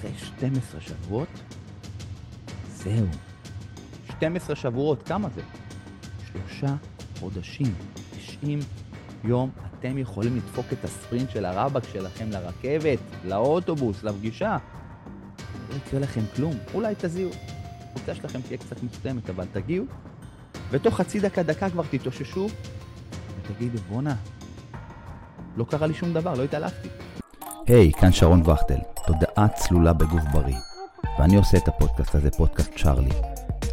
אחרי 12 שבועות, זהו. 12 שבועות, כמה זה? שלושה חודשים, 90 יום, אתם יכולים לדפוק את הספרינט של הרבאק שלכם לרכבת, לאוטובוס, לפגישה. לא יקרה לכם כלום, אולי תזיעו. הקבוצה שלכם תהיה קצת מוקדמת, אבל תגיעו, ותוך חצי דקה, דקה כבר תתאוששו, ותגידו, בואנה, לא קרה לי שום דבר, לא התעלפתי. היי, hey, כאן שרון וכטל, תודעה צלולה בגוף בריא. ואני עושה את הפודקאסט הזה, פודקאסט צ'ארלי.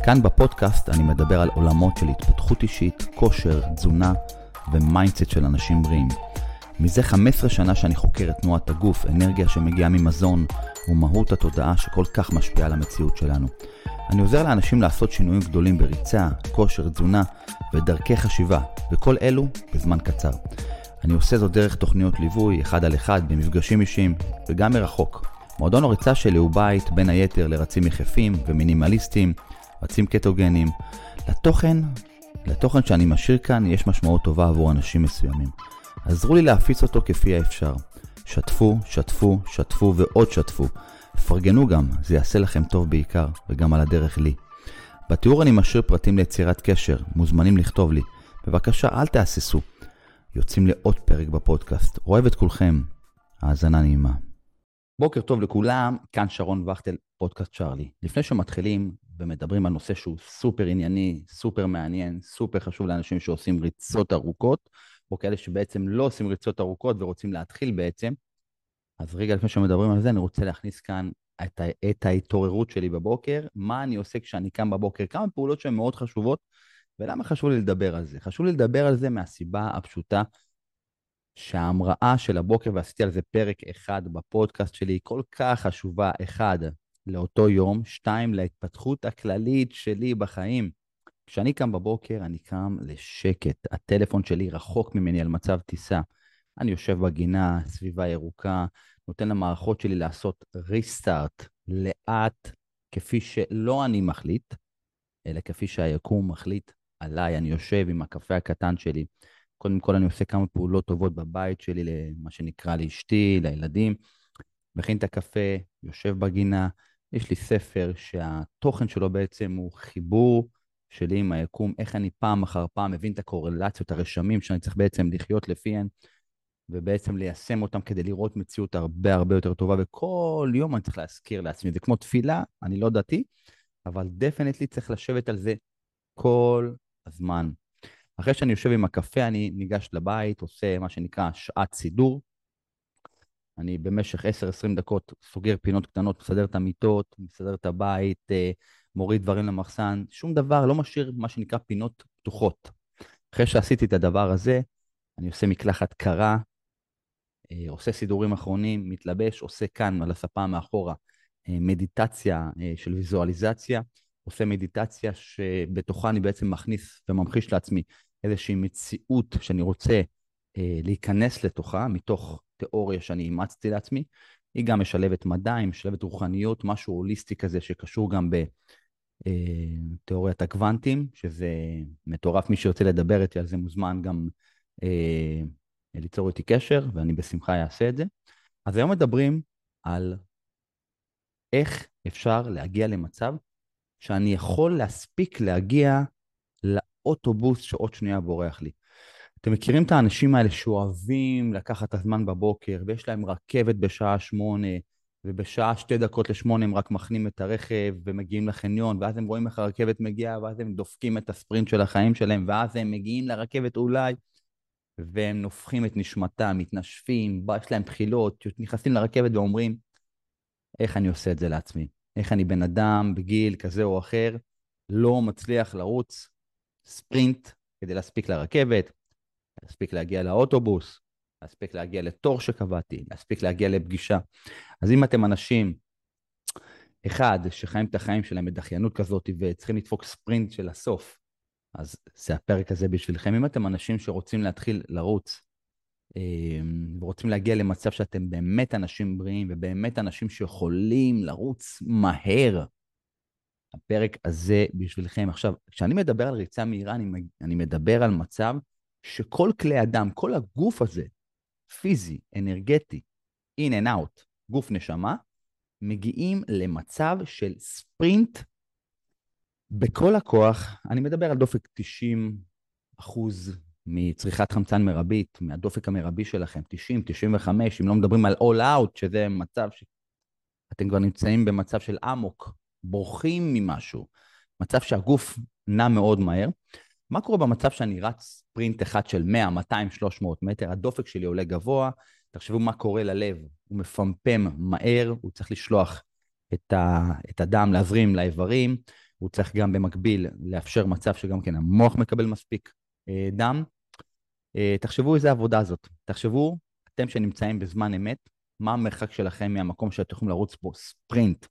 כאן בפודקאסט אני מדבר על עולמות של התפתחות אישית, כושר, תזונה ו mindset של אנשים בריאים. מזה 15 שנה שאני חוקר את תנועת הגוף, אנרגיה שמגיעה ממזון ומהות התודעה שכל כך משפיעה על המציאות שלנו. אני עוזר לאנשים לעשות שינויים גדולים בריצה, כושר, תזונה ודרכי חשיבה, וכל אלו בזמן קצר. אני עושה זאת דרך תוכניות ליווי, אחד על אחד, במפגשים אישיים, וגם מרחוק. מועדון הריצה שלי הוא בית, בין היתר, לרצים יחפים ומינימליסטים, רצים קטוגנים. לתוכן, לתוכן שאני משאיר כאן, יש משמעות טובה עבור אנשים מסוימים. עזרו לי להפיץ אותו כפי האפשר. שתפו, שתפו, שתפו ועוד שתפו. פרגנו גם, זה יעשה לכם טוב בעיקר, וגם על הדרך לי. בתיאור אני משאיר פרטים ליצירת קשר, מוזמנים לכתוב לי. בבקשה, אל תהססו. יוצאים לעוד פרק בפודקאסט. אוהב את כולכם. האזנה נעימה. בוקר טוב לכולם, כאן שרון וכטל, פודקאסט צ'ארלי. לפני שמתחילים ומדברים על נושא שהוא סופר ענייני, סופר מעניין, סופר חשוב לאנשים שעושים ריצות ארוכות, או כאלה שבעצם לא עושים ריצות ארוכות ורוצים להתחיל בעצם, אז רגע לפני שמדברים על זה, אני רוצה להכניס כאן את, את ההתעוררות שלי בבוקר, מה אני עושה כשאני קם בבוקר, כמה פעולות שהן מאוד חשובות, ולמה חשוב לי לדבר על זה? חשוב לי לדבר על זה מהסיבה הפשוטה שההמראה של הבוקר, ועשיתי על זה פרק אחד בפודקאסט שלי, היא כל כך חשובה, אחד, לאותו יום, שתיים, להתפתחות הכללית שלי בחיים. כשאני קם בבוקר, אני קם לשקט. הטלפון שלי רחוק ממני על מצב טיסה. אני יושב בגינה, סביבה ירוקה, נותן למערכות שלי לעשות ריסטארט לאט, כפי שלא אני מחליט, אלא כפי שהיקום מחליט עליי. אני יושב עם הקפה הקטן שלי. קודם כל אני עושה כמה פעולות טובות בבית שלי, למה שנקרא לאשתי, לילדים. מכין את הקפה, יושב בגינה, יש לי ספר שהתוכן שלו בעצם הוא חיבור שלי עם היקום, איך אני פעם אחר פעם מבין את הקורלציות, הרשמים שאני צריך בעצם לחיות לפיהן. ובעצם ליישם אותם כדי לראות מציאות הרבה הרבה יותר טובה, וכל יום אני צריך להזכיר לעצמי. זה כמו תפילה, אני לא דתי, אבל דפנטלי צריך לשבת על זה כל הזמן. אחרי שאני יושב עם הקפה, אני ניגש לבית, עושה מה שנקרא שעת סידור. אני במשך 10-20 דקות סוגר פינות קטנות, מסדר את המיטות, מסדר את הבית, אה, מוריד דברים למחסן, שום דבר, לא משאיר מה שנקרא פינות פתוחות. אחרי שעשיתי את הדבר הזה, אני עושה מקלחת קרה, אה, עושה סידורים אחרונים, מתלבש, עושה כאן על הספה מאחורה אה, מדיטציה של ויזואליזציה, עושה מדיטציה שבתוכה אני בעצם מכניס וממחיש לעצמי איזושהי מציאות שאני רוצה להיכנס לתוכה, מתוך תיאוריה שאני אימצתי לעצמי. היא גם משלבת מדע, היא משלבת רוחניות, משהו הוליסטי כזה שקשור גם בתיאוריית הקוונטים, שזה מטורף, מי שירצה לדבר איתי על זה מוזמן גם ליצור איתי קשר, ואני בשמחה אעשה את זה. אז היום מדברים על איך אפשר להגיע למצב שאני יכול להספיק להגיע לאוטובוס שעוד שנייה בורח לי. אתם מכירים את האנשים האלה שאוהבים לקחת את הזמן בבוקר, ויש להם רכבת בשעה שמונה, ובשעה שתי דקות לשמונה הם רק מכנים את הרכב ומגיעים לחניון, ואז הם רואים איך הרכבת מגיעה, ואז הם דופקים את הספרינט של החיים שלהם, ואז הם מגיעים לרכבת אולי והם נופחים את נשמתם, מתנשפים, יש להם בחילות, נכנסים לרכבת ואומרים, איך אני עושה את זה לעצמי? איך אני בן אדם בגיל כזה או אחר לא מצליח לרוץ ספרינט כדי להספיק לרכבת, להספיק להגיע לאוטובוס, להספיק להגיע לתור שקבעתי, להספיק להגיע לפגישה. אז אם אתם אנשים, אחד, שחיים את החיים שלהם בדחיינות כזאת וצריכים לדפוק ספרינט של הסוף, אז זה הפרק הזה בשבילכם. אם אתם אנשים שרוצים להתחיל לרוץ, אמ, ורוצים להגיע למצב שאתם באמת אנשים בריאים, ובאמת אנשים שיכולים לרוץ מהר, הפרק הזה בשבילכם. עכשיו, כשאני מדבר על ריצה מהירה, אני, אני מדבר על מצב שכל כלי אדם, כל הגוף הזה, פיזי, אנרגטי, in and out, גוף נשמה, מגיעים למצב של ספרינט בכל הכוח. אני מדבר על דופק 90 אחוז מצריכת חמצן מרבית, מהדופק המרבי שלכם, 90, 95, אם לא מדברים על all out, שזה מצב שאתם כבר נמצאים במצב של אמוק, בורחים ממשהו, מצב שהגוף נע מאוד מהר. מה קורה במצב שאני רץ ספרינט אחד של 100, 200, 300 מטר, הדופק שלי עולה גבוה, תחשבו מה קורה ללב, הוא מפמפם מהר, הוא צריך לשלוח את, ה, את הדם, להזרים לאיברים, הוא צריך גם במקביל לאפשר מצב שגם כן המוח מקבל מספיק אה, דם. אה, תחשבו איזה עבודה זאת. תחשבו, אתם שנמצאים בזמן אמת, מה המרחק שלכם מהמקום שאתם יכולים לרוץ בו ספרינט.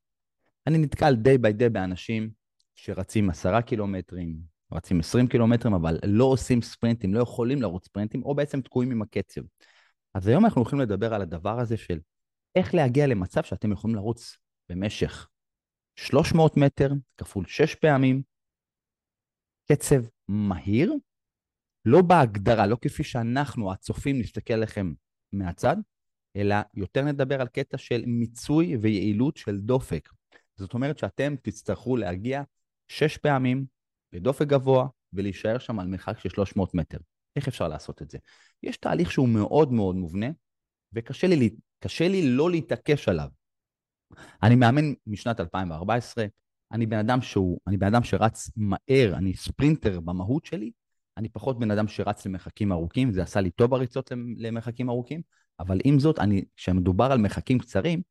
אני נתקל די ביי די באנשים שרצים עשרה קילומטרים, רצים עשרים קילומטרים, אבל לא עושים ספרינטים, לא יכולים לרוץ ספרינטים, או בעצם תקועים עם הקצב. אז היום אנחנו הולכים לדבר על הדבר הזה של איך להגיע למצב שאתם יכולים לרוץ במשך 300 מטר כפול 6 פעמים, קצב מהיר, לא בהגדרה, לא כפי שאנחנו, הצופים, נסתכל עליכם מהצד, אלא יותר נדבר על קטע של מיצוי ויעילות של דופק. זאת אומרת שאתם תצטרכו להגיע 6 פעמים לדופק גבוה ולהישאר שם על מרחק של 300 מטר. איך אפשר לעשות את זה? יש תהליך שהוא מאוד מאוד מובנה, וקשה לי, לי לא להתעקש עליו. אני מאמן משנת 2014, אני בן אדם שהוא, אני בן אדם שרץ מהר, אני ספרינטר במהות שלי, אני פחות בן אדם שרץ למרחקים ארוכים, זה עשה לי טוב הריצות למרחקים ארוכים, אבל עם זאת, אני, כשמדובר על מרחקים קצרים,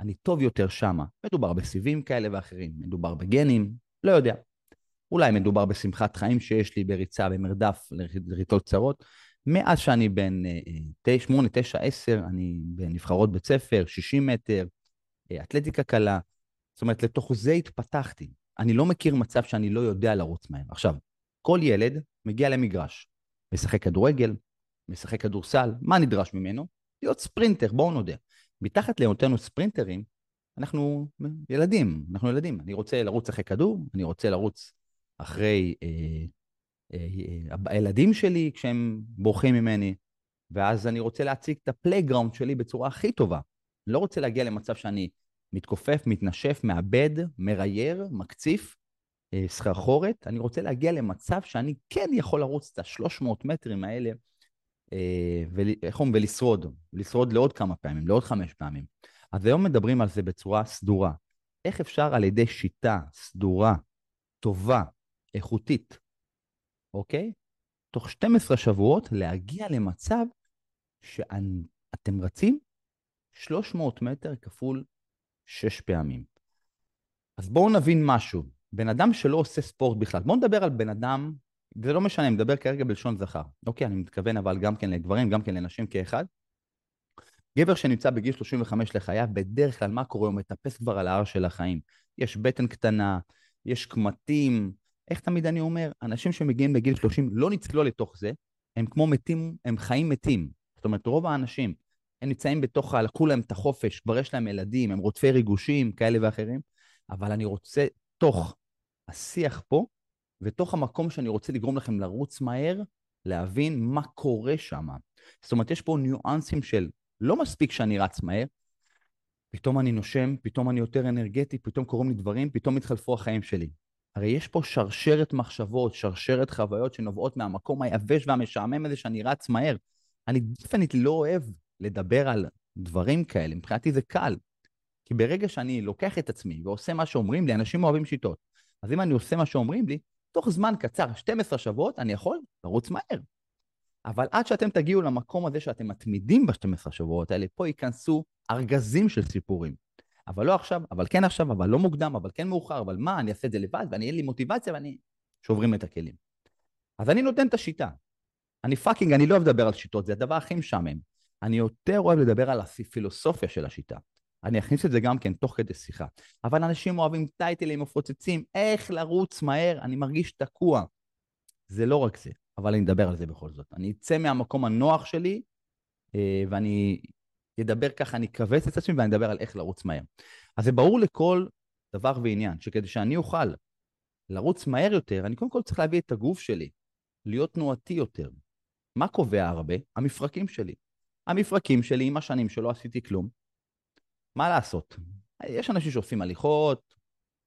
אני טוב יותר שמה. מדובר בסיבים כאלה ואחרים, מדובר בגנים, לא יודע. אולי מדובר בשמחת חיים שיש לי בריצה, במרדף לריצות קצרות. מאז שאני בן 8, 9, 10, אני בנבחרות בית ספר, 60 מטר, אה, אתלטיקה קלה. זאת אומרת, לתוך זה התפתחתי. אני לא מכיר מצב שאני לא יודע לרוץ מהם. עכשיו, כל ילד מגיע למגרש, משחק כדורגל, משחק כדורסל, מה נדרש ממנו? להיות ספרינטר, בואו נודה. מתחת להיותנו ספרינטרים, אנחנו ילדים, אנחנו ילדים. אני רוצה לרוץ אחרי כדור, אני רוצה לרוץ אחרי אה, אה, אה, הילדים שלי כשהם בורחים ממני, ואז אני רוצה להציג את ה playground שלי בצורה הכי טובה. אני לא רוצה להגיע למצב שאני מתכופף, מתנשף, מאבד, מרייר, מקציף, אה, סחרחורת. אני רוצה להגיע למצב שאני כן יכול לרוץ את ה-300 מטרים האלה, אה, ואיך אומרים, ולשרוד. לשרוד לעוד כמה פעמים, לעוד חמש פעמים. אז היום מדברים על זה בצורה סדורה. איך אפשר על ידי שיטה סדורה, טובה, איכותית, אוקיי? תוך 12 שבועות להגיע למצב שאתם רצים 300 מטר כפול 6 פעמים. אז בואו נבין משהו. בן אדם שלא עושה ספורט בכלל, בואו נדבר על בן אדם, זה לא משנה, אני מדבר כרגע בלשון זכר. אוקיי, אני מתכוון אבל גם כן לגברים, גם כן לנשים כאחד. גבר שנמצא בגיל 35 לחייו, בדרך כלל מה קורה? הוא מטפס כבר על ההר של החיים. יש בטן קטנה, יש קמטים, איך תמיד אני אומר? אנשים שמגיעים בגיל 30 לא נצלול לתוך זה, הם כמו מתים, הם חיים מתים. זאת אומרת, רוב האנשים, הם נמצאים בתוך, לקחו להם את החופש, כבר יש להם ילדים, הם רודפי ריגושים כאלה ואחרים, אבל אני רוצה, תוך השיח פה, ותוך המקום שאני רוצה לגרום לכם לרוץ מהר, להבין מה קורה שם. זאת אומרת, יש פה ניואנסים של לא מספיק שאני רץ מהר, פתאום אני נושם, פתאום אני יותר אנרגטי, פתאום קורים לי דברים, פתאום התחלפו החיים שלי. הרי יש פה שרשרת מחשבות, שרשרת חוויות שנובעות מהמקום היבש והמשעמם הזה שאני רץ מהר. אני דפנית לא אוהב לדבר על דברים כאלה, מבחינתי זה קל. כי ברגע שאני לוקח את עצמי ועושה מה שאומרים לי, אנשים אוהבים שיטות. אז אם אני עושה מה שאומרים לי, תוך זמן קצר, 12 שבועות, אני יכול לרוץ מהר. אבל עד שאתם תגיעו למקום הזה שאתם מתמידים ב-12 שבועות האלה, פה ייכנסו ארגזים של סיפורים. אבל לא עכשיו, אבל כן עכשיו, אבל לא מוקדם, אבל כן מאוחר, אבל מה, אני אעשה את זה לבד, ואני אין לי מוטיבציה, ואני... שוברים את הכלים. אז אני נותן את השיטה. אני fucking, אני לא אוהב לדבר על שיטות, זה הדבר הכי משעמם. אני יותר אוהב לדבר על הפילוסופיה של השיטה. אני אכניס את זה גם כן תוך כדי שיחה. אבל אנשים אוהבים טייטלים מפוצצים, איך לרוץ מהר, אני מרגיש תקוע. זה לא רק זה, אבל אני אדבר על זה בכל זאת. אני אצא מהמקום הנוח שלי, אה, ואני אדבר ככה, אני אכווץ את עצמי ואני אדבר על איך לרוץ מהר. אז זה ברור לכל דבר ועניין, שכדי שאני אוכל לרוץ מהר יותר, אני קודם כל צריך להביא את הגוף שלי, להיות תנועתי יותר. מה קובע הרבה? המפרקים שלי. המפרקים שלי עם השנים שלא עשיתי כלום, מה לעשות? יש אנשים שעושים הליכות,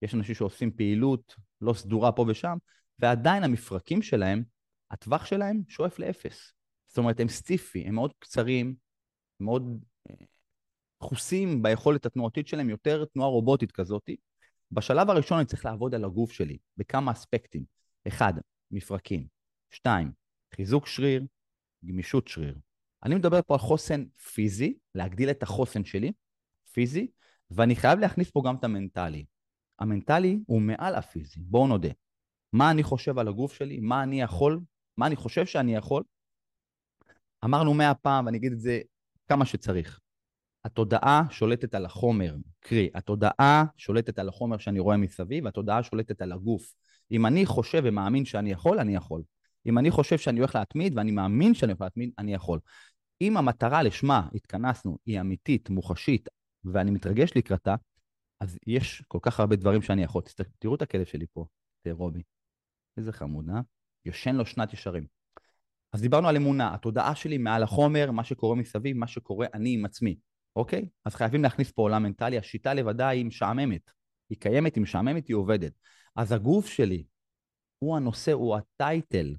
יש אנשים שעושים פעילות לא סדורה פה ושם, ועדיין המפרקים שלהם, הטווח שלהם שואף לאפס. זאת אומרת, הם סטיפי, הם מאוד קצרים, מאוד אה, דחוסים ביכולת התנועתית שלהם, יותר תנועה רובוטית כזאת. בשלב הראשון אני צריך לעבוד על הגוף שלי בכמה אספקטים. אחד, מפרקים. שתיים, חיזוק שריר, גמישות שריר. אני מדבר פה על חוסן פיזי, להגדיל את החוסן שלי, פיזי, ואני חייב להכניס פה גם את המנטלי. המנטלי הוא מעל הפיזי, בואו נודה. מה אני חושב על הגוף שלי, מה אני יכול, מה אני חושב שאני יכול. אמרנו מאה פעם, ואני אגיד את זה כמה שצריך. התודעה שולטת על החומר, קרי, התודעה שולטת על החומר שאני רואה מסביב, התודעה שולטת על הגוף. אם אני חושב ומאמין שאני יכול, אני יכול. אם אני חושב שאני הולך להתמיד ואני מאמין שאני הולך להתמיד, אני יכול. אם המטרה לשמה התכנסנו היא אמיתית, מוחשית, ואני מתרגש לקראתה, אז יש כל כך הרבה דברים שאני יכול. תראו את הכלב שלי פה, רובי. איזה חמוד, אה? יושן לו שנת ישרים. אז דיברנו על אמונה, התודעה שלי מעל החומר, מה שקורה מסביב, מה שקורה אני עם עצמי, אוקיי? אז חייבים להכניס פה עולם מנטלי, השיטה לבדה היא משעממת. היא קיימת, היא משעממת, היא עובדת. אז הגוף שלי הוא הנושא, הוא הטייטל.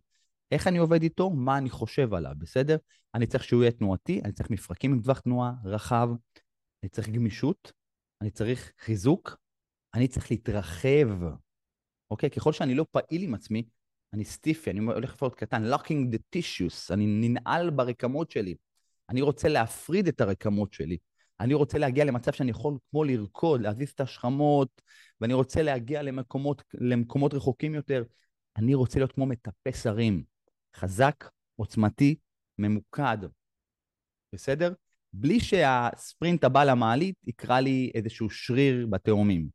איך אני עובד איתו? מה אני חושב עליו, בסדר? אני צריך שהוא יהיה תנועתי, אני צריך מפרקים עם טווח תנועה רחב, אני צריך גמישות, אני צריך חיזוק, אני צריך להתרחב, אוקיי? ככל שאני לא פעיל עם עצמי, אני סטיפי, אני הולך לפחות קטן, locking the tissues, אני ננעל ברקמות שלי. אני רוצה להפריד את הרקמות שלי. אני רוצה להגיע למצב שאני יכול כמו לרקוד, להזיז את השכמות, ואני רוצה להגיע למקומות, למקומות רחוקים יותר. אני רוצה להיות כמו מטפס הרים, חזק, עוצמתי, ממוקד. בסדר? בלי שהספרינט הבא למעלית יקרא לי איזשהו שריר בתאומים.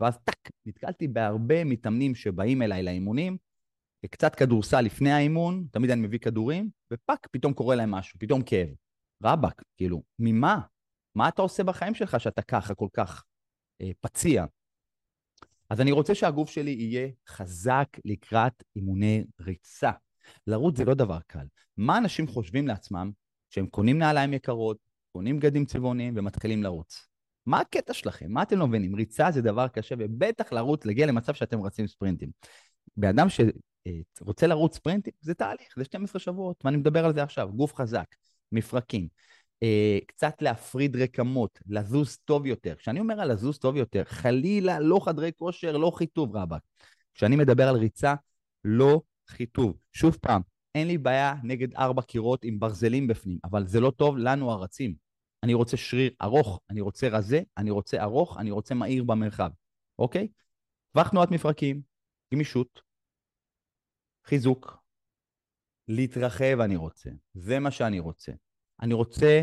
ואז טאק, נתקלתי בהרבה מתאמנים שבאים אליי לאימונים, קצת כדורסל לפני האימון, תמיד אני מביא כדורים, ופאק, פתאום קורה להם משהו, פתאום כאב. רבאק, כאילו, ממה? מה אתה עושה בחיים שלך שאתה ככה כל כך אה, פציע? אז אני רוצה שהגוף שלי יהיה חזק לקראת אימוני ריצה. לרוץ זה לא דבר קל. מה אנשים חושבים לעצמם שהם קונים נעליים יקרות, קונים בגדים צבעוניים ומתחילים לרוץ? מה הקטע שלכם? מה אתם לא מבינים? ריצה זה דבר קשה, ובטח לרוץ, להגיע למצב שאתם רצים ספרינטים. בן אדם שרוצה לרוץ ספרינטים, זה תהליך, זה 12 שבועות, ואני מדבר על זה עכשיו. גוף חזק, מפרקים, אה, קצת להפריד רקמות, לזוז טוב יותר. כשאני אומר על לזוז טוב יותר, חלילה לא חדרי כושר, לא חיטוב רבאק. כשאני מדבר על ריצה, לא חיטוב. שוב פעם, אין לי בעיה נגד ארבע קירות עם ברזלים בפנים, אבל זה לא טוב לנו הרצים. אני רוצה שריר ארוך, אני רוצה רזה, אני רוצה ארוך, אני רוצה מהיר במרחב, אוקיי? טווח תנועת מפרקים, גמישות, חיזוק, להתרחב אני רוצה, זה מה שאני רוצה. אני רוצה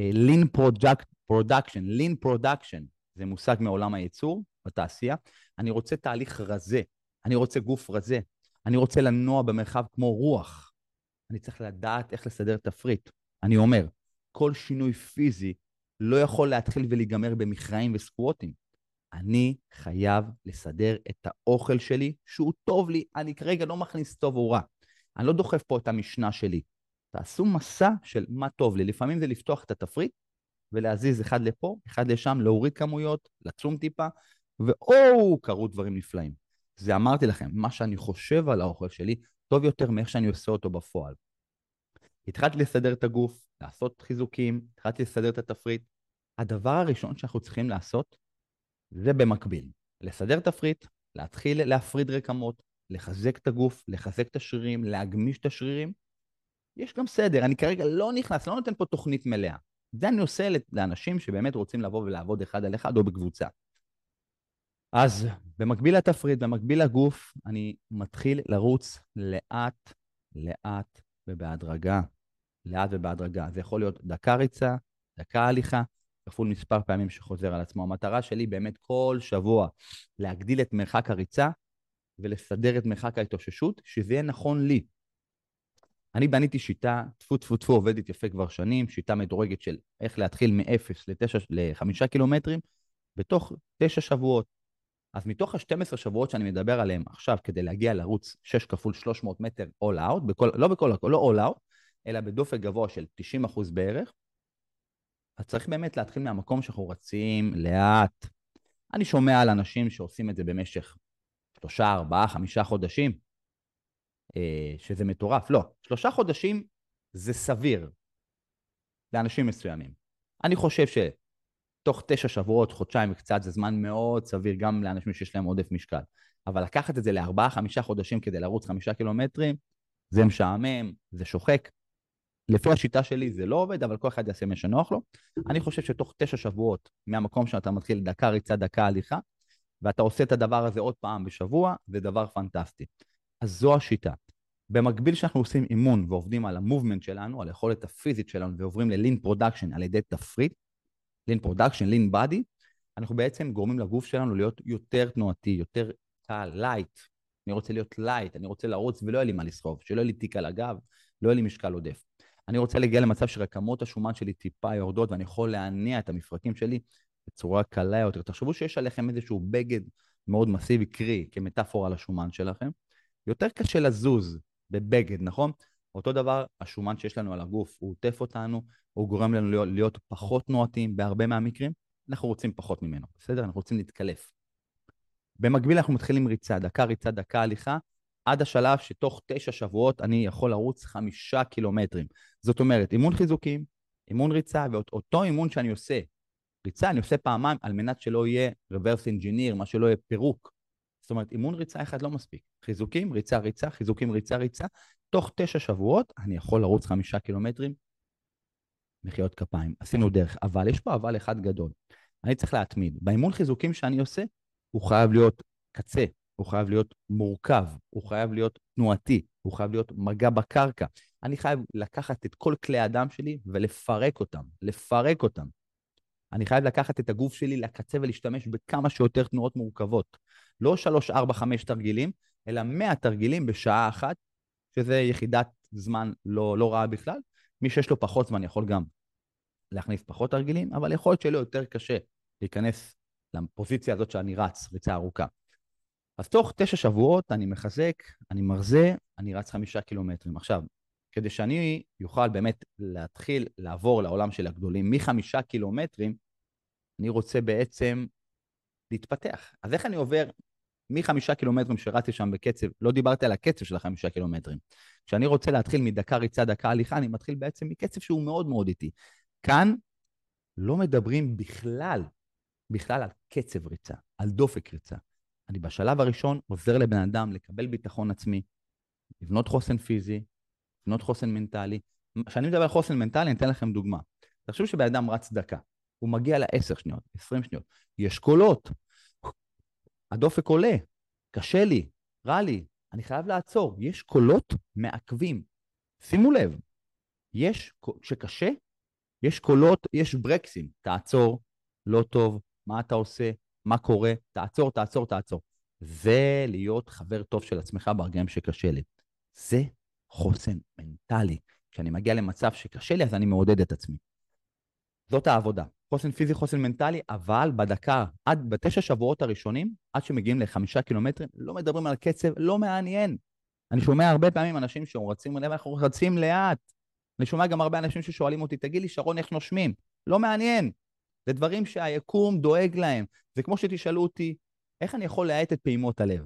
uh, lean product, production, lean production, זה מושג מעולם הייצור בתעשייה. אני רוצה תהליך רזה, אני רוצה גוף רזה, אני רוצה לנוע במרחב כמו רוח. אני צריך לדעת איך לסדר תפריט. אני אומר, כל שינוי פיזי לא יכול להתחיל ולהיגמר במכרעים וסקווטים. אני חייב לסדר את האוכל שלי שהוא טוב לי. אני כרגע לא מכניס טוב או רע. אני לא דוחף פה את המשנה שלי. תעשו מסע של מה טוב לי. לפעמים זה לפתוח את התפריט ולהזיז אחד לפה, אחד לשם, להוריד כמויות, לצום טיפה, ואו, קרו דברים נפלאים. זה אמרתי לכם, מה שאני חושב על האוכל שלי, טוב יותר מאיך שאני עושה אותו בפועל. התחלתי לסדר את הגוף, לעשות חיזוקים, התחלתי לסדר את התפריט. הדבר הראשון שאנחנו צריכים לעשות זה במקביל. לסדר תפריט, להתחיל להפריד רקמות, לחזק את הגוף, לחזק את השרירים, להגמיש את השרירים. יש גם סדר, אני כרגע לא נכנס, לא נותן פה תוכנית מלאה. זה אני עושה לאנשים שבאמת רוצים לבוא ולעבוד אחד על אחד או בקבוצה. אז במקביל לתפריט, במקביל לגוף, אני מתחיל לרוץ לאט, לאט ובהדרגה. לאט ובהדרגה. זה יכול להיות דקה ריצה, דקה הליכה, כפול מספר פעמים שחוזר על עצמו. המטרה שלי באמת כל שבוע להגדיל את מרחק הריצה ולסדר את מרחק ההתאוששות, שזה יהיה נכון לי. אני בניתי שיטה, טפו טפו טפו עובדת יפה כבר שנים, שיטה מדורגת של איך להתחיל מ-0 ל-5 קילומטרים בתוך 9 שבועות. אז מתוך ה-12 שבועות שאני מדבר עליהם עכשיו, כדי להגיע לרוץ 6 כפול 300 מטר all out, בכל, לא בכל, לא all out, אלא בדופק גבוה של 90% בערך, אז צריך באמת להתחיל מהמקום שאנחנו רצים לאט. אני שומע על אנשים שעושים את זה במשך שלושה, ארבעה, חמישה חודשים, אה, שזה מטורף. לא, שלושה חודשים זה סביר לאנשים מסוימים. אני חושב שתוך תשע שבועות, חודשיים וקצת, זה זמן מאוד סביר גם לאנשים שיש להם עודף משקל. אבל לקחת את זה לארבעה, חמישה חודשים כדי לרוץ חמישה קילומטרים, זה משעמם, זה שוחק. לפי השיטה שלי זה לא עובד, אבל כל אחד יעשה מה שנוח לו. אני חושב שתוך תשע שבועות, מהמקום שאתה מתחיל דקה ריצה, דקה הליכה, ואתה עושה את הדבר הזה עוד פעם בשבוע, זה דבר פנטסטי. אז זו השיטה. במקביל שאנחנו עושים אימון ועובדים על ה movement שלנו, על היכולת הפיזית שלנו, ועוברים ל lean production על ידי תפריט, lean production, lean body, אנחנו בעצם גורמים לגוף שלנו להיות יותר תנועתי, יותר קל, light. אני רוצה להיות light, אני רוצה לרוץ ולא יהיה לי מה לסחוב, שלא יהיה לי תיק על הגב, לא יהיה לי משקל עודף. אני רוצה להגיע למצב שרקמות השומן שלי טיפה יורדות ואני יכול להניע את המפרקים שלי בצורה קלה יותר. תחשבו שיש עליכם איזשהו בגד מאוד מסיבי, קרי, כמטאפורה לשומן שלכם. יותר קשה לזוז בבגד, נכון? אותו דבר, השומן שיש לנו על הגוף, הוא עוטף אותנו, הוא גורם לנו להיות, להיות פחות תנועתיים בהרבה מהמקרים, אנחנו רוצים פחות ממנו, בסדר? אנחנו רוצים להתקלף. במקביל אנחנו מתחילים ריצה, דקה ריצה, דקה הליכה, עד השלב שתוך תשע שבועות אני יכול לרוץ חמישה קילומטרים. זאת אומרת, אימון חיזוקים, אימון ריצה, ואותו אימון שאני עושה, ריצה אני עושה פעמיים על מנת שלא יהיה reverse engineer, מה שלא יהיה פירוק. זאת אומרת, אימון ריצה אחד לא מספיק. חיזוקים, ריצה, ריצה, חיזוקים, ריצה, ריצה. תוך תשע שבועות אני יכול לרוץ חמישה קילומטרים, מחיאות כפיים. עשינו דרך, אבל יש פה אבל אחד גדול. אני צריך להתמיד. באימון חיזוקים שאני עושה, הוא חייב להיות קצה, הוא חייב להיות מורכב, הוא חייב להיות תנועתי, הוא חייב להיות מגע בקרקע. אני חייב לקחת את כל כלי הדם שלי ולפרק אותם, לפרק אותם. אני חייב לקחת את הגוף שלי לקצה ולהשתמש בכמה שיותר תנועות מורכבות. לא 3, 4, 5 תרגילים, אלא 100 תרגילים בשעה אחת, שזה יחידת זמן לא, לא רעה בכלל. מי שיש לו פחות זמן יכול גם להכניס פחות תרגילים, אבל יכול להיות שיהיה לו יותר קשה להיכנס לפוזיציה הזאת שאני רץ, ריצה ארוכה. אז תוך תשע שבועות אני מחזק, אני מרזה, אני רץ חמישה קילומטרים. עכשיו, כדי שאני אוכל באמת להתחיל לעבור לעולם של הגדולים מחמישה קילומטרים, אני רוצה בעצם להתפתח. אז איך אני עובר מחמישה קילומטרים שרצתי שם בקצב, לא דיברתי על הקצב של החמישה קילומטרים. כשאני רוצה להתחיל מדקה ריצה, דקה הליכה, אני מתחיל בעצם מקצב שהוא מאוד מאוד איטי. כאן לא מדברים בכלל, בכלל על קצב ריצה, על דופק ריצה. אני בשלב הראשון עוזר לבן אדם לקבל ביטחון עצמי, לבנות חוסן פיזי, לבנות חוסן מנטלי. כשאני מדבר על חוסן מנטלי, אני אתן לכם דוגמה. תחשבו שבן אדם רץ דקה, הוא מגיע לעשר שניות, עשרים שניות, יש קולות, הדופק עולה, קשה לי, רע לי, אני חייב לעצור. יש קולות מעכבים. שימו לב, יש, כשקשה, יש קולות, יש ברקסים. תעצור, לא טוב, מה אתה עושה, מה קורה, תעצור, תעצור, תעצור. זה להיות חבר טוב של עצמך ברגעים שקשה לי. זה חוסן מנטלי. כשאני מגיע למצב שקשה לי, אז אני מעודד את עצמי. זאת העבודה. חוסן פיזי, חוסן מנטלי, אבל בדקה, עד בתשע שבועות הראשונים, עד שמגיעים לחמישה קילומטרים, לא מדברים על קצב, לא מעניין. אני שומע הרבה פעמים אנשים שרצים, אנחנו רצים לאט. אני שומע גם הרבה אנשים ששואלים אותי, תגיד לי, שרון, איך נושמים? לא מעניין. זה דברים שהיקום דואג להם. זה כמו שתשאלו אותי, איך אני יכול להאט את פעימות הלב?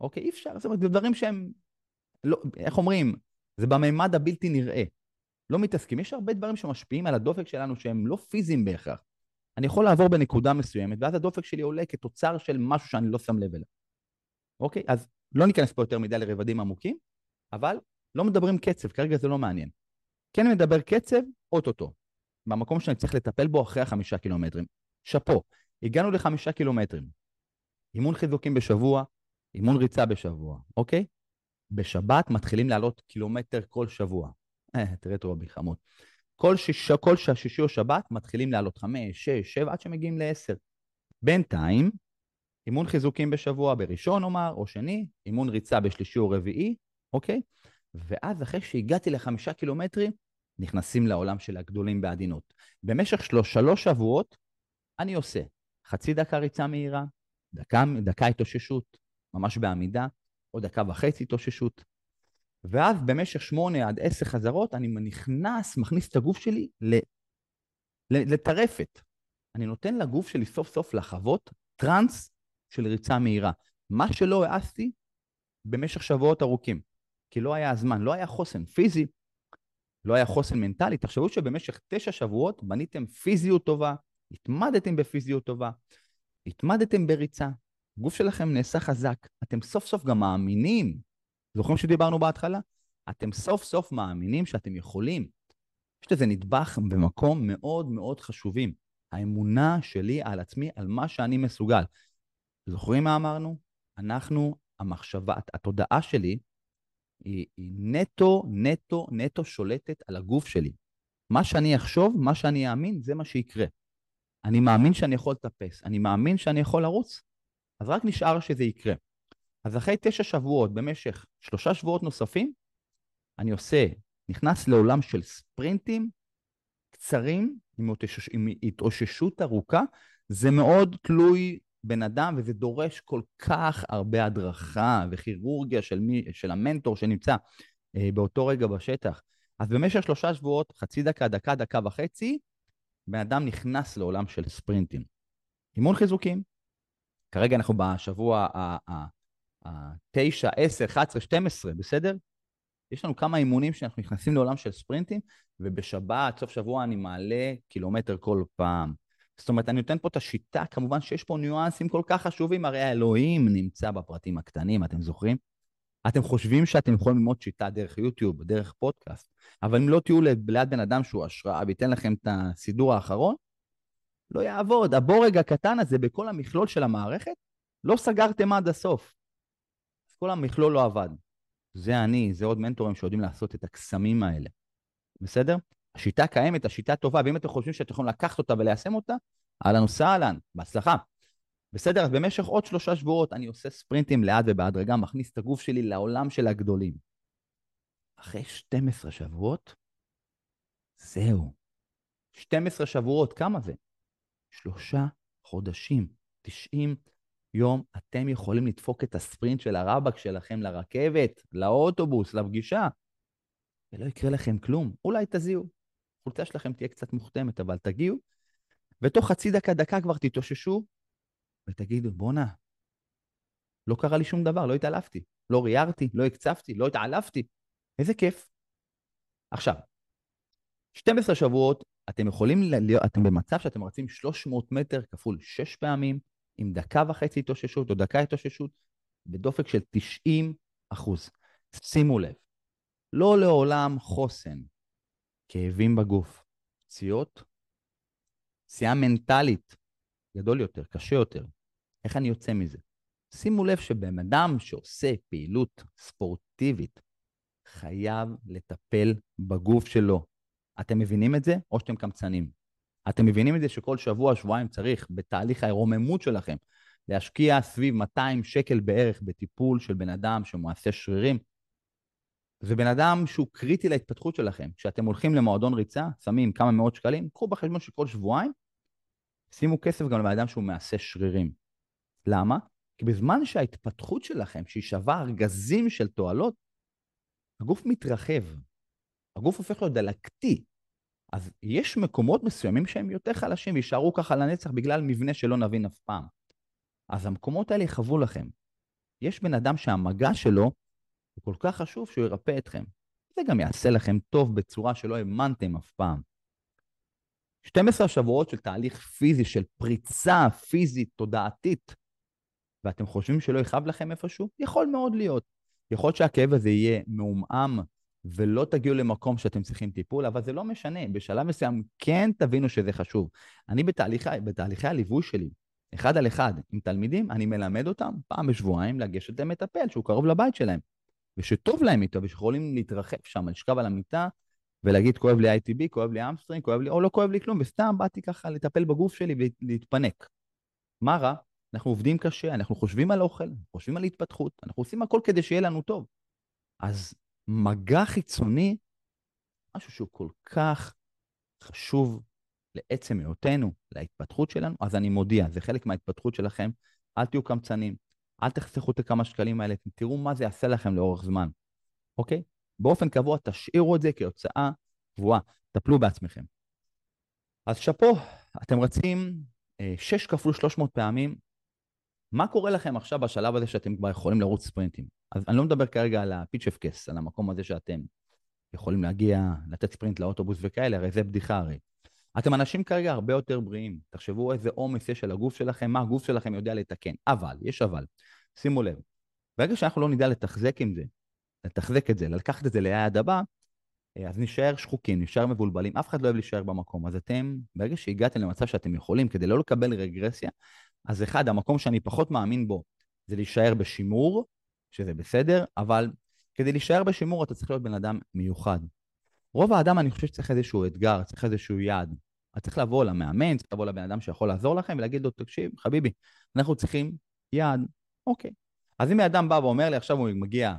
אוקיי, אי אפשר, זאת אומרת, זה דברים שהם, לא, איך אומרים, זה בממד הבלתי נראה. לא מתעסקים. יש הרבה דברים שמשפיעים על הדופק שלנו שהם לא פיזיים בהכרח. אני יכול לעבור בנקודה מסוימת, ואז הדופק שלי עולה כתוצר של משהו שאני לא שם לב אליו. אוקיי? אז לא ניכנס פה יותר מדי לרבדים עמוקים, אבל לא מדברים קצב, כרגע זה לא מעניין. כן מדבר קצב, אוטוטו. במקום שאני צריך לטפל בו אחרי החמישה קילומטרים. שאפו, הגענו לחמישה קילומטרים. אימון חיזוקים בשבוע, אימון ריצה בשבוע, אוקיי? בשבת מתחילים לעלות קילומטר כל שבוע. אה, תראה את רובי חמוד. כל, שיש, כל שישי או שבת מתחילים לעלות חמש, שש, שבע, עד שמגיעים לעשר. בינתיים, אימון חיזוקים בשבוע בראשון נאמר, או שני, אימון ריצה בשלישי או רביעי, אוקיי? ואז אחרי שהגעתי לחמישה קילומטרים, נכנסים לעולם של הגדולים בעדינות. במשך שלוש, שלוש שבועות אני עושה חצי דקה ריצה מהירה, דקה, דקה התאוששות, ממש בעמידה, או דקה וחצי התאוששות, ואז במשך שמונה עד עשר חזרות אני נכנס, מכניס את הגוף שלי לטרפת. אני נותן לגוף שלי סוף סוף לחוות טראנס של ריצה מהירה. מה שלא העזתי במשך שבועות ארוכים, כי לא היה הזמן, לא היה חוסן פיזי, לא היה חוסן מנטלי. תחשבו שבמשך תשע שבועות בניתם פיזיות טובה, התמדתם בפיזיות טובה, התמדתם בריצה, הגוף שלכם נעשה חזק, אתם סוף סוף גם מאמינים, זוכרים שדיברנו בהתחלה? אתם סוף סוף מאמינים שאתם יכולים. יש לזה נדבך במקום מאוד מאוד חשובים. האמונה שלי על עצמי, על מה שאני מסוגל. זוכרים מה אמרנו? אנחנו, המחשבה, התודעה שלי, היא, היא נטו, נטו, נטו שולטת על הגוף שלי. מה שאני אחשוב, מה שאני אאמין, זה מה שיקרה. אני מאמין שאני יכול לטפס, אני מאמין שאני יכול לרוץ, אז רק נשאר שזה יקרה. אז אחרי תשע שבועות, במשך שלושה שבועות נוספים, אני עושה, נכנס לעולם של ספרינטים קצרים, עם, התאושש, עם התאוששות ארוכה, זה מאוד תלוי בן אדם, וזה דורש כל כך הרבה הדרכה וכירורגיה של, מי, של המנטור שנמצא אה, באותו רגע בשטח. אז במשך שלושה שבועות, חצי דקה, דקה, דקה וחצי, בן אדם נכנס לעולם של ספרינטים. אימון חיזוקים, כרגע אנחנו בשבוע ה-9, 10, 11, 12, בסדר? יש לנו כמה אימונים שאנחנו נכנסים לעולם של ספרינטים, ובשבת, סוף שבוע, אני מעלה קילומטר כל פעם. זאת אומרת, אני נותן פה את השיטה, כמובן שיש פה ניואנסים כל כך חשובים, הרי האלוהים נמצא בפרטים הקטנים, אתם זוכרים? אתם חושבים שאתם יכולים ללמוד שיטה דרך יוטיוב, דרך פודקאסט, אבל אם לא תהיו ליד בן אדם שהוא השראה וייתן לכם את הסידור האחרון, לא יעבוד. הבורג הקטן הזה בכל המכלול של המערכת, לא סגרתם עד הסוף. אז כל המכלול לא עבד. זה אני, זה עוד מנטורים שיודעים לעשות את הקסמים האלה. בסדר? השיטה קיימת, השיטה טובה, ואם אתם חושבים שאתם יכולים לקחת אותה וליישם אותה, אהלן וסהלן, בהצלחה. בסדר, אז במשך עוד שלושה שבועות אני עושה ספרינטים לאט ובהדרגה, מכניס את הגוף שלי לעולם של הגדולים. אחרי 12 שבועות, זהו. 12 שבועות, כמה זה? שלושה חודשים, 90 יום, אתם יכולים לדפוק את הספרינט של הרבאק שלכם לרכבת, לאוטובוס, לפגישה, ולא יקרה לכם כלום. אולי תזיעו. החולצה שלכם תהיה קצת מוכתמת, אבל תגיעו, ותוך חצי דקה, דקה כבר תתאוששו, ותגידו, בואנה, לא קרה לי שום דבר, לא התעלפתי, לא ריארתי, לא הקצפתי, לא התעלפתי. איזה כיף. עכשיו, 12 שבועות אתם יכולים להיות, אתם במצב שאתם רצים 300 מטר כפול 6 פעמים, עם דקה וחצי התאוששות או דקה התאוששות, בדופק של 90 אחוז. שימו לב, לא לעולם חוסן, כאבים בגוף, פציעות, פציעה מנטלית, גדול יותר, קשה יותר. איך אני יוצא מזה? שימו לב שבן אדם שעושה פעילות ספורטיבית חייב לטפל בגוף שלו, אתם מבינים את זה, או שאתם קמצנים? אתם מבינים את זה שכל שבוע, שבועיים צריך, בתהליך הרוממות שלכם, להשקיע סביב 200 שקל בערך בטיפול של בן אדם שמעשה שרירים? זה בן אדם שהוא קריטי להתפתחות שלכם. כשאתם הולכים למועדון ריצה, שמים כמה מאות שקלים, קחו בחשבון שכל שבועיים, שימו כסף גם לבן אדם שהוא מעשה שרירים. למה? כי בזמן שההתפתחות שלכם, שהיא שווה ארגזים של תועלות, הגוף מתרחב, הגוף הופך להיות דלקתי. אז יש מקומות מסוימים שהם יותר חלשים ויישארו ככה לנצח בגלל מבנה שלא נבין אף פעם. אז המקומות האלה יכאבו לכם. יש בן אדם שהמגע שלו הוא כל כך חשוב שהוא ירפא אתכם. זה גם יעשה לכם טוב בצורה שלא האמנתם אף פעם. 12 שבועות של תהליך פיזי, של פריצה פיזית, תודעתית, ואתם חושבים שלא יכאב לכם איפשהו? יכול מאוד להיות. יכול להיות שהכאב הזה יהיה מעומעם ולא תגיעו למקום שאתם צריכים טיפול, אבל זה לא משנה, בשלב מסוים כן תבינו שזה חשוב. אני בתהליכי, בתהליכי הליווי שלי, אחד על אחד עם תלמידים, אני מלמד אותם פעם בשבועיים לגשת למטפל שהוא קרוב לבית שלהם, ושטוב להם איתו, ושיכולים להתרחב שם, לשכב על המיטה ולהגיד, כואב לי ITB, כואב לי hamstring, כואב לי, או לא כואב לי כלום, וסתם באתי ככה לטפל בגוף שלי ולהתפנק. מה רע? אנחנו עובדים קשה, אנחנו חושבים על אוכל, חושבים על התפתחות, אנחנו עושים הכל כדי שיהיה לנו טוב. אז מגע חיצוני, משהו שהוא כל כך חשוב לעצם היותנו, להתפתחות שלנו, אז אני מודיע, זה חלק מההתפתחות שלכם, אל תהיו קמצנים, אל תחסכו את הכמה שקלים האלה, תראו מה זה יעשה לכם לאורך זמן, אוקיי? באופן קבוע תשאירו את זה כהוצאה קבועה, טפלו בעצמכם. אז שאפו, אתם רצים 6 כפול 300 פעמים. מה קורה לכם עכשיו בשלב הזה שאתם כבר יכולים לרוץ ספרינטים? אז אני לא מדבר כרגע על אפקס, על המקום הזה שאתם יכולים להגיע, לתת ספרינט לאוטובוס וכאלה, הרי זה בדיחה הרי. אתם אנשים כרגע הרבה יותר בריאים. תחשבו איזה עומס יש על הגוף שלכם, מה הגוף שלכם יודע לתקן. אבל, יש אבל. שימו לב, ברגע שאנחנו לא נדע לתחזק עם זה, לתחזק את זה, לקחת את זה ליעד הבא, אה, אז נשאר שחוקים, נשאר מבולבלים, אף אחד לא אוהב להישאר במקום. אז אתם, ברגע שהגעתם למצב שאתם יכולים, כדי לא לקבל רגרסיה, אז אחד, המקום שאני פחות מאמין בו זה להישאר בשימור, שזה בסדר, אבל כדי להישאר בשימור אתה צריך להיות בן אדם מיוחד. רוב האדם, אני חושב שצריך איזשהו אתגר, צריך איזשהו יעד. אתה צריך לבוא למאמן, צריך לבוא לבן אדם שיכול לעזור לכם ולהגיד לו, תקשיב, חביבי, אנחנו צריכים יעד, אוקיי. אז אם אדם בא ואומר לי, עכשיו הוא מגיע,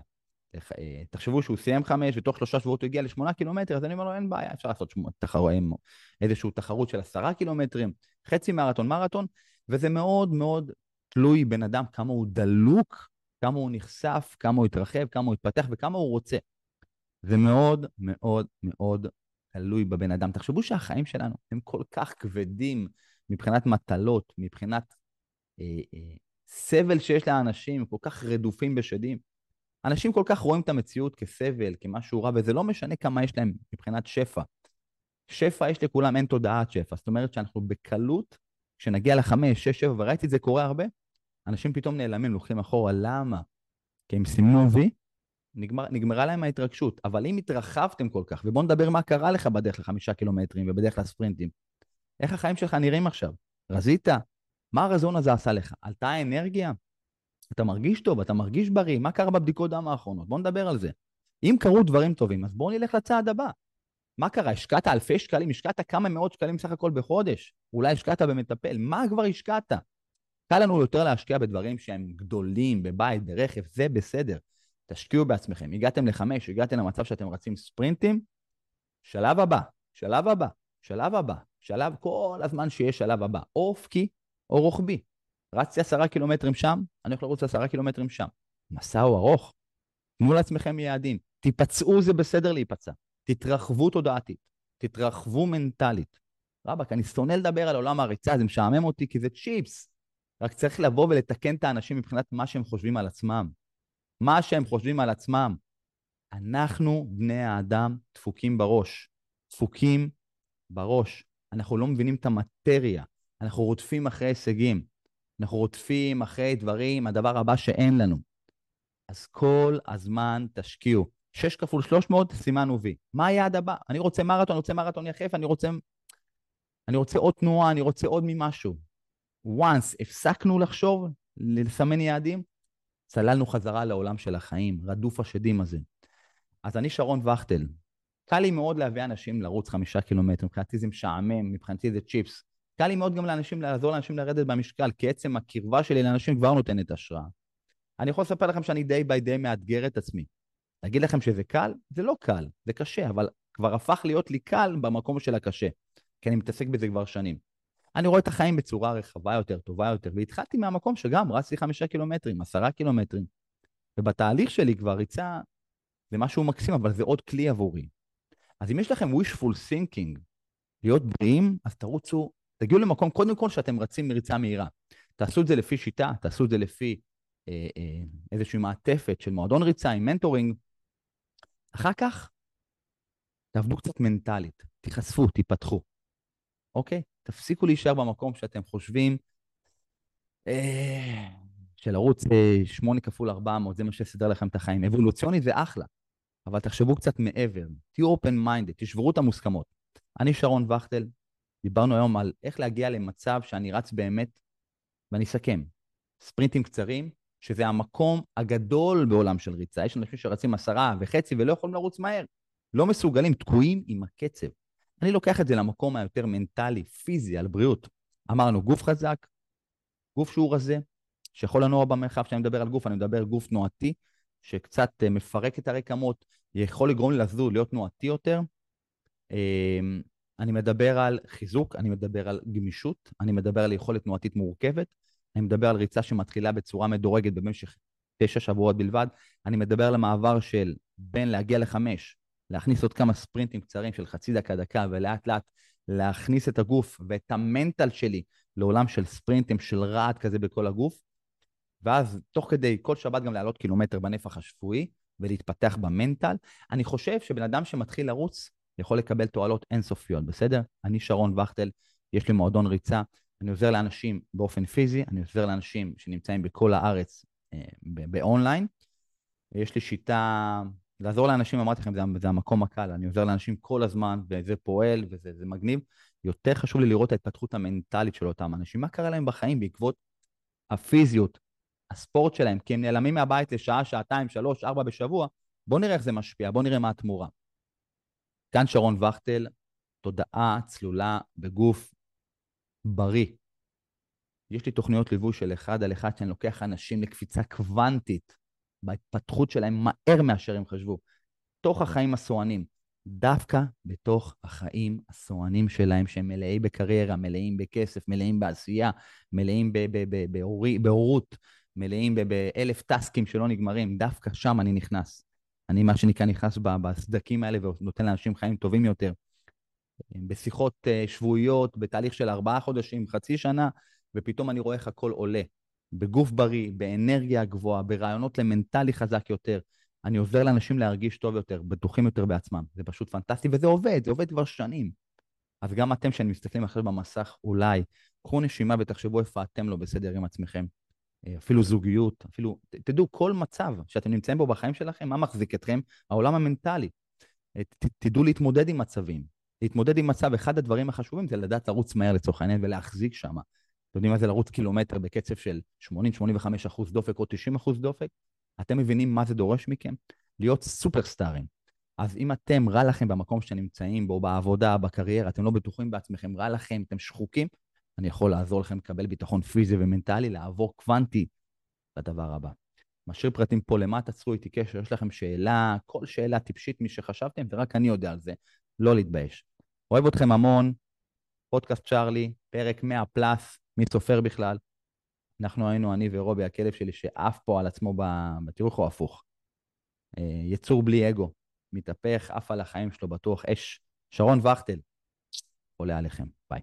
אה, תחשבו שהוא סיים חמש, ותוך שלושה שבועות הוא הגיע לשמונה קילומטר, אז אני אומר לו, אין בעיה, אפשר לעשות תחר... איזושהי תחרות של עשרה קילומטרים, חצי מרתון, מרתון, וזה מאוד מאוד תלוי בן אדם, כמה הוא דלוק, כמה הוא נחשף, כמה הוא התרחב, כמה הוא התפתח וכמה הוא רוצה. זה מאוד מאוד מאוד תלוי בבן אדם. תחשבו שהחיים שלנו הם כל כך כבדים מבחינת מטלות, מבחינת אה, אה, סבל שיש לאנשים, כל כך רדופים בשדים. אנשים כל כך רואים את המציאות כסבל, כמשהו רע, וזה לא משנה כמה יש להם מבחינת שפע. שפע יש לכולם, אין תודעת שפע. זאת אומרת שאנחנו בקלות, כשנגיע לחמש, שש, שבע, וראיתי את זה קורה הרבה, אנשים פתאום נעלמים, לוקחים אחורה. למה? כי הם סימנו וי, נגמר, נגמרה להם ההתרגשות. אבל אם התרחבתם כל כך, ובואו נדבר מה קרה לך בדרך לחמישה קילומטרים ובדרך לספרינטים. איך החיים שלך נראים עכשיו? רזית? מה הרזון הזה עשה לך? עלתה האנרגיה? אתה מרגיש טוב, אתה מרגיש בריא, מה קרה בבדיקות דם האחרונות? בואו נדבר על זה. אם קרו דברים טובים, אז בואו נלך לצעד הבא. מה קרה? השקעת אלפי שקלים? השקעת כמה מאות שקלים סך הכל בחודש? אולי השקעת במטפל? מה כבר השקעת? קל לנו יותר להשקיע בדברים שהם גדולים, בבית, ברכב, זה בסדר. תשקיעו בעצמכם. הגעתם לחמש, הגעתם למצב שאתם רצים ספרינטים, שלב הבא, שלב הבא, שלב הבא, שלב כל הזמן שיש שלב הבא, או אופקי או רוחבי. רצתי עשרה קילומטרים שם, אני הולך לרוץ עשרה קילומטרים שם. מסע הוא ארוך. תנו לעצמכם יעדים. תיפצעו, זה בסדר להיפצע. תתרחבו תודעתית. תתרחבו מנטלית. רבאק, אני שונא לדבר על עולם הריצה, זה משעמם אותי כי זה צ'יפס. רק צריך לבוא ולתקן את האנשים מבחינת מה שהם חושבים על עצמם. מה שהם חושבים על עצמם. אנחנו, בני האדם, דפוקים בראש. דפוקים בראש. אנחנו לא מבינים את המטריה. אנחנו רודפים אחרי הישגים. אנחנו רודפים אחרי דברים, הדבר הבא שאין לנו. אז כל הזמן תשקיעו. 6 כפול 300, סימנו וי. מה היעד הבא? אני רוצה מרתון, אני רוצה מרתון יחף, אני רוצה... אני רוצה עוד תנועה, אני רוצה עוד ממשהו. once הפסקנו לחשוב, לסמן יעדים, צללנו חזרה לעולם של החיים, רדוף השדים הזה. אז אני שרון וכטל. קל לי מאוד להביא אנשים לרוץ חמישה קילומטר, מבחינתי זה משעמם, מבחינתי זה צ'יפס. קל לי מאוד גם לאנשים, לעזור לאנשים לרדת במשקל, כי עצם הקרבה שלי לאנשים כבר נותנת השראה. אני יכול לספר לכם שאני די ביי די מאתגר את עצמי. להגיד לכם שזה קל? זה לא קל, זה קשה, אבל כבר הפך להיות לי קל במקום של הקשה, כי אני מתעסק בזה כבר שנים. אני רואה את החיים בצורה רחבה יותר, טובה יותר, והתחלתי מהמקום שגם רצתי חמישה קילומטרים, עשרה קילומטרים, ובתהליך שלי כבר ריצה זה משהו מקסים, אבל זה עוד כלי עבורי. אז אם יש לכם wishful thinking, להיות בריאים, אז תרוצו תגיעו למקום, קודם כל, שאתם רצים מריצה מהירה. תעשו את זה לפי שיטה, תעשו את זה לפי אה, אה, איזושהי מעטפת של מועדון ריצה עם מנטורינג. אחר כך, תעבדו קצת מנטלית, תיחשפו, תיפתחו, אוקיי? תפסיקו להישאר במקום שאתם חושבים אה, שלרוץ אה, 8 כפול 400, זה מה שיסדר לכם את החיים. אבולוציוני זה אחלה, אבל תחשבו קצת מעבר, תהיו open minded, תשברו את המוסכמות. אני שרון וכטל, דיברנו היום על איך להגיע למצב שאני רץ באמת, ואני אסכם. ספרינטים קצרים, שזה המקום הגדול בעולם של ריצה. יש אנשים שרצים עשרה וחצי ולא יכולים לרוץ מהר. לא מסוגלים, תקועים עם הקצב. אני לוקח את זה למקום היותר מנטלי, פיזי, על בריאות. אמרנו, גוף חזק, גוף שהוא רזה, שיכול לנוע במרחב, כשאני מדבר על גוף, אני מדבר גוף תנועתי, שקצת אה, מפרק את הרקמות, יכול לגרום לי לזוז, להיות תנועתי יותר. אמ, אני מדבר על חיזוק, אני מדבר על גמישות, אני מדבר על יכולת תנועתית מורכבת, אני מדבר על ריצה שמתחילה בצורה מדורגת במשך תשע שבועות בלבד, אני מדבר על המעבר של בין להגיע לחמש, להכניס עוד כמה ספרינטים קצרים של חצי דקה, דקה, ולאט לאט להכניס את הגוף ואת המנטל שלי לעולם של ספרינטים, של רעד כזה בכל הגוף, ואז תוך כדי כל שבת גם לעלות קילומטר בנפח השבועי ולהתפתח במנטל. אני חושב שבן אדם שמתחיל לרוץ יכול לקבל תועלות אינסופיות, בסדר? אני שרון וכטל, יש לי מועדון ריצה, אני עוזר לאנשים באופן פיזי, אני עוזר לאנשים שנמצאים בכל הארץ אה, באונליין. יש לי שיטה לעזור לאנשים, אמרתי לכם, זה, זה המקום הקל, אני עוזר לאנשים כל הזמן, וזה פועל, וזה מגניב. יותר חשוב לי לראות את ההתפתחות המנטלית של אותם אנשים, מה קרה להם בחיים בעקבות הפיזיות, הספורט שלהם, כי הם נעלמים מהבית לשעה, שעתיים, שלוש, ארבע בשבוע, בואו נראה איך זה משפיע, בואו נראה מה התמורה. כאן שרון וכטל, תודעה צלולה בגוף בריא. יש לי תוכניות ליווי של אחד על אחד שאני לוקח אנשים לקפיצה קוונטית בהתפתחות שלהם מהר מאשר הם חשבו. תוך החיים הסוענים, דווקא בתוך החיים הסוענים שלהם, שהם מלאים בקריירה, מלאים בכסף, מלאים בעשייה, מלאים בהורות, מלאים באלף טסקים שלא נגמרים, דווקא שם אני נכנס. אני מה שנקרא נכנס בסדקים האלה ונותן לאנשים חיים טובים יותר. בשיחות אה, שבועיות, בתהליך של ארבעה חודשים, חצי שנה, ופתאום אני רואה איך הכל עולה. בגוף בריא, באנרגיה גבוהה, ברעיונות למנטלי חזק יותר. אני עוזר לאנשים להרגיש טוב יותר, בטוחים יותר בעצמם. זה פשוט פנטסטי, וזה עובד, זה עובד כבר שנים. אז גם אתם, כשאני מסתכלים עכשיו במסך, אולי, קחו נשימה ותחשבו איפה אתם לא בסדר עם עצמכם. אה, אפילו זוגיות, אפילו, תדעו, כל מצב שאתם נמצאים בו בחיים שלכם, מה מחזיק אתכם? העולם המנטלי. אה, ת, תדעו להתמודד עם מצבים. להתמודד עם מצב, אחד הדברים החשובים זה לדעת לרוץ מהר לצורך העניין ולהחזיק שם. אתם יודעים מה זה לרוץ קילומטר בקצב של 80-85 אחוז דופק או 90 אחוז דופק? אתם מבינים מה זה דורש מכם? להיות סופרסטארים. אז אם אתם, רע לכם במקום שאתם נמצאים בו, בעבודה, בקריירה, אתם לא בטוחים בעצמכם, רע לכם, אתם שחוקים, אני יכול לעזור לכם לקבל ביטחון פיזי ומנטלי, לעבור קוונטי לדבר הבא. משאיר פרטים פה למטה, צרו איתי קשר, יש לכם שאלה, כל שאלה טיפשית, מי שחשבתם, ורק אני יודע על זה, לא להתבייש. אוהב אתכם המון, פודקאסט צ'ארלי, פרק 100 פלאס, מי סופר בכלל? אנחנו היינו, אני ורובי, הכלב שלי, שעף פה על עצמו. תראו איך הוא הפוך. אה, יצור בלי אגו, מתהפך, עף על החיים שלו, בטוח אש. שרון וכטל, עולה עליכם, ביי.